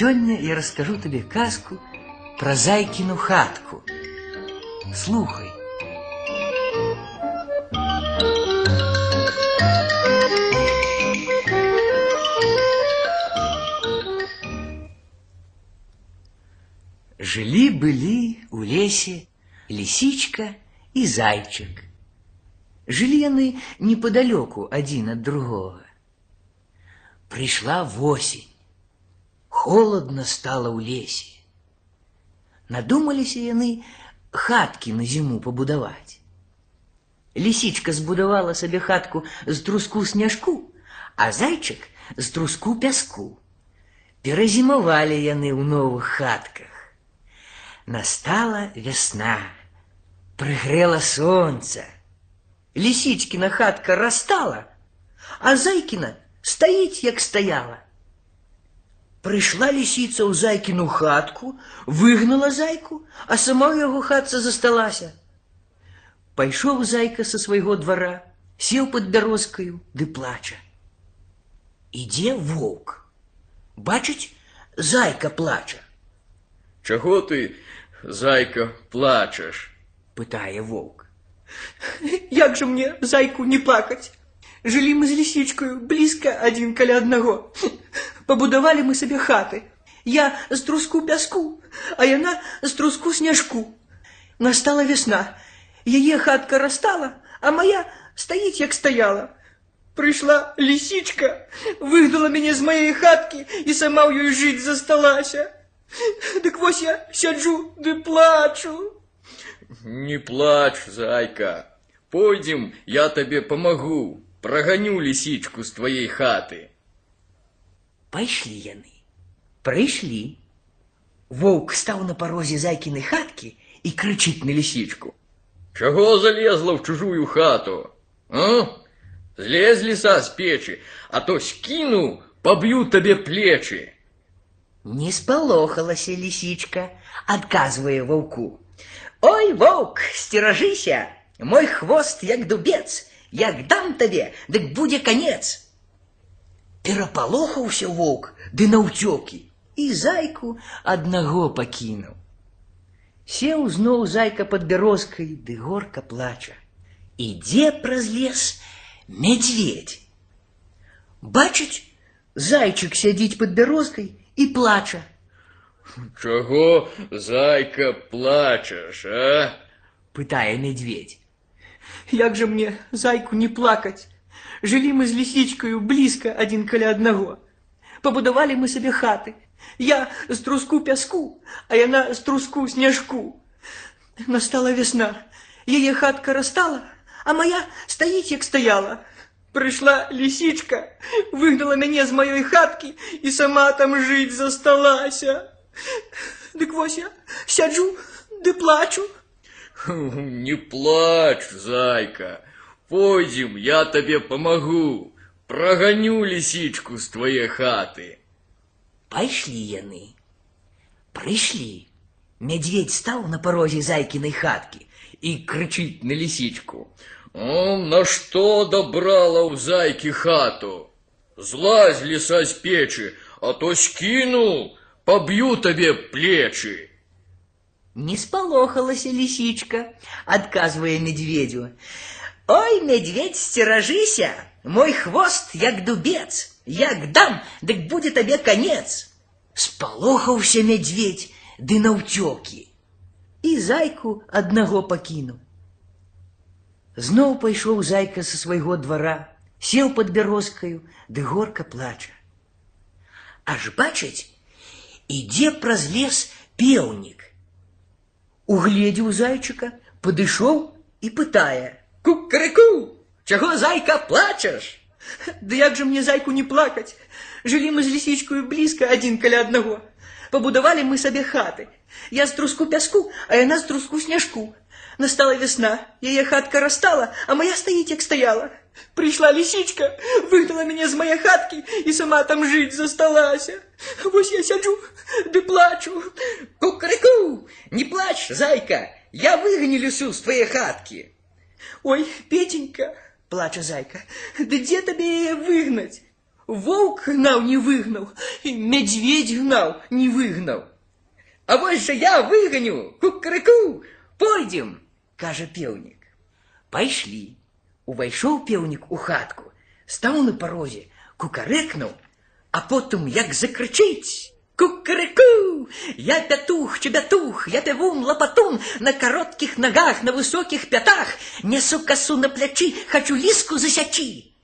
Сёння я расскажу тебе казку про зайкину хатку. Слухай. Жили-были у лесе лисичка и зайчик. Жили они неподалеку один от другого. Пришла осень Холодно стало у лесе. Надумаліся яны хаткі на зіму пабудаваць. Лисичка збудавала себе хатку з труску снежку, а зайчик з труску пяску. Перазімавалі яны ў новых хатках. Настала весна, пригрело солнце. Лисичкина хатка растала, а Зайкина стоит, як стояла. Пришла лисица у Зайкину хатку, выгнала зайку, а сама ў яго хатца засталася. Пайшоў зайка со свайго двора, сеў под бярозкаю ды плача. Ідзе воўк. Бачыць, зайка плача. Чаго ты Зайка, плачешь? Пытая волк. Як же мне, зайку, не плакать? Жили мы з лисичкою близко один каля одного. Побудовали мы себе хаты. Я з труску пяску, а яна з труску снежку. Настала весна. Яе хатка растала, а моя стоит, як стояла. Пришла лисичка, выгнала меня з моей хатки и сама у ёй жить засталася. Дык вось я сяджу ды плачу. Не плачь, зайка. Пойдем, я тебе помогу. Прогоню лисичку с твоей хаты. Пайшлі яны. Прыйшлі. Воўк стаў на парозе зайкінай хаткі і крычыць на лисичку. Чего залезла в чужую хату? А? Злез лиса с печи, а то скину, побью тебе плечи. Не спалохалася лисичка, адказвае ваўку. Ой, воўк, сцеражыся, мой хвост як дубец, як дам табе, дык будзе канец. Перапалохаўся воўк ды наўцёкі і зайку аднаго пакінуў. Сеў зноў зайка пад бярозкай ды горка плача. Ідзе праз лес медведь. Бачыць, зайчык сядзіць пад бярозкай и плача. Чего, зайка, плачешь, а? Пытая медведь. Як же мне, зайку, не плакать? Жили мы с лисичкою близко один каля одного. Побудовали мы себе хаты. Я с труску пяску, а яна с труску снежку. Настала весна. Яе хатка растала, а моя стоит, як стояла. Пришла лисичка, выгнала меня з моей хатки и сама там жить засталася. Дык вось я сяджу ды плачу. Не плачь, зайка. Пойдем, я тебе помогу. Прогоню лисичку с твоей хаты. Пайшлі яны. Прыйшлі. Медведь стал на порозе зайкиной хатки и кричит на лисичку. Он на что добрала в зайки хату? Злазь лиса с печи, а то скину, побью тебе плечи. Не спалохалася лисичка, отказывая медведю. Ой, медведь, стерожися, мой хвост як дубец, як дам, дык будет тебе конец. Спалохаўся медведь, ды наўцёкі, і зайку аднаго пакінуў. Зноў пайшоў зайка са свайго двара, сеў под бярозкаю, ды горка плача. Аж бачыць, ідзе праз лес пеўнік. Угледзеў зайчыка, падышоў і пытае: « Кукареку, чаго зайка плачаш? Да як же мне зайку не плакать? Жили мы з лисичкою близко один каля одного. Побудовали мы себе хаты. Я з труску пяску, а яна з труску снежку. Настала весна, яе хатка растала, а моя стоит, як стояла. Пришла лисичка, выгнала меня з моей хатки и сама там жить засталася. Вось я сяджу, да плачу. Кукареку, не плачь, зайка, я выгоню лису с твоей хатки. Ой, Петенька, плача зайка, да где тебе ее выгнать? Волк гнал, не выгнал, и медведь гнал, не выгнал. А вот же я выгоню, кукареку, пойдем, каже певник. Пайшли. Увайшоў пеўнік у хатку, стаў на парозе, кукарэкнуў, а потым як закрычыць: Кукареку! Я пятух, чебятух, я певун, лопатун, на коротких ногах, на высоких пятах, несу косу на плячи, хочу лиску засячи.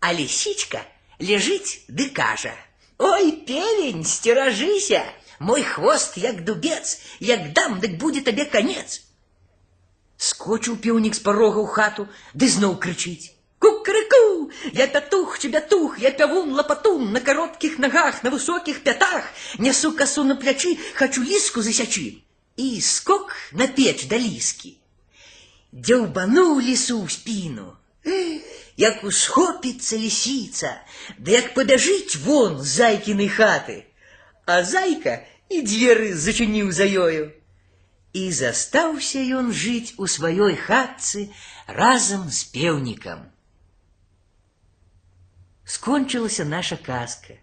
А лисичка лежить ды кажа. Ой, певень, стерожися, мой хвост як дубец, як дам, дык будзе табе конец. Скочыў пеўнік з парога ў хату, ды зноў крычыць. Кукареку! Я пятух, чебятух, я пявун, лопатун, на коротких ногах, на высоких пятах, несу косу на плячи, хочу лиску засячи. И скок на печь до лиски. Дзяўбануў лісу ў спіну. Як усхопіцца лісіца, да як пабяжыць вон з зайкінай хаты, а зайка і дзверы зачыніў за ёю. І застаўся ён жыць у сваёй хатцы разам з пеўнікам. Скончылася наша казка.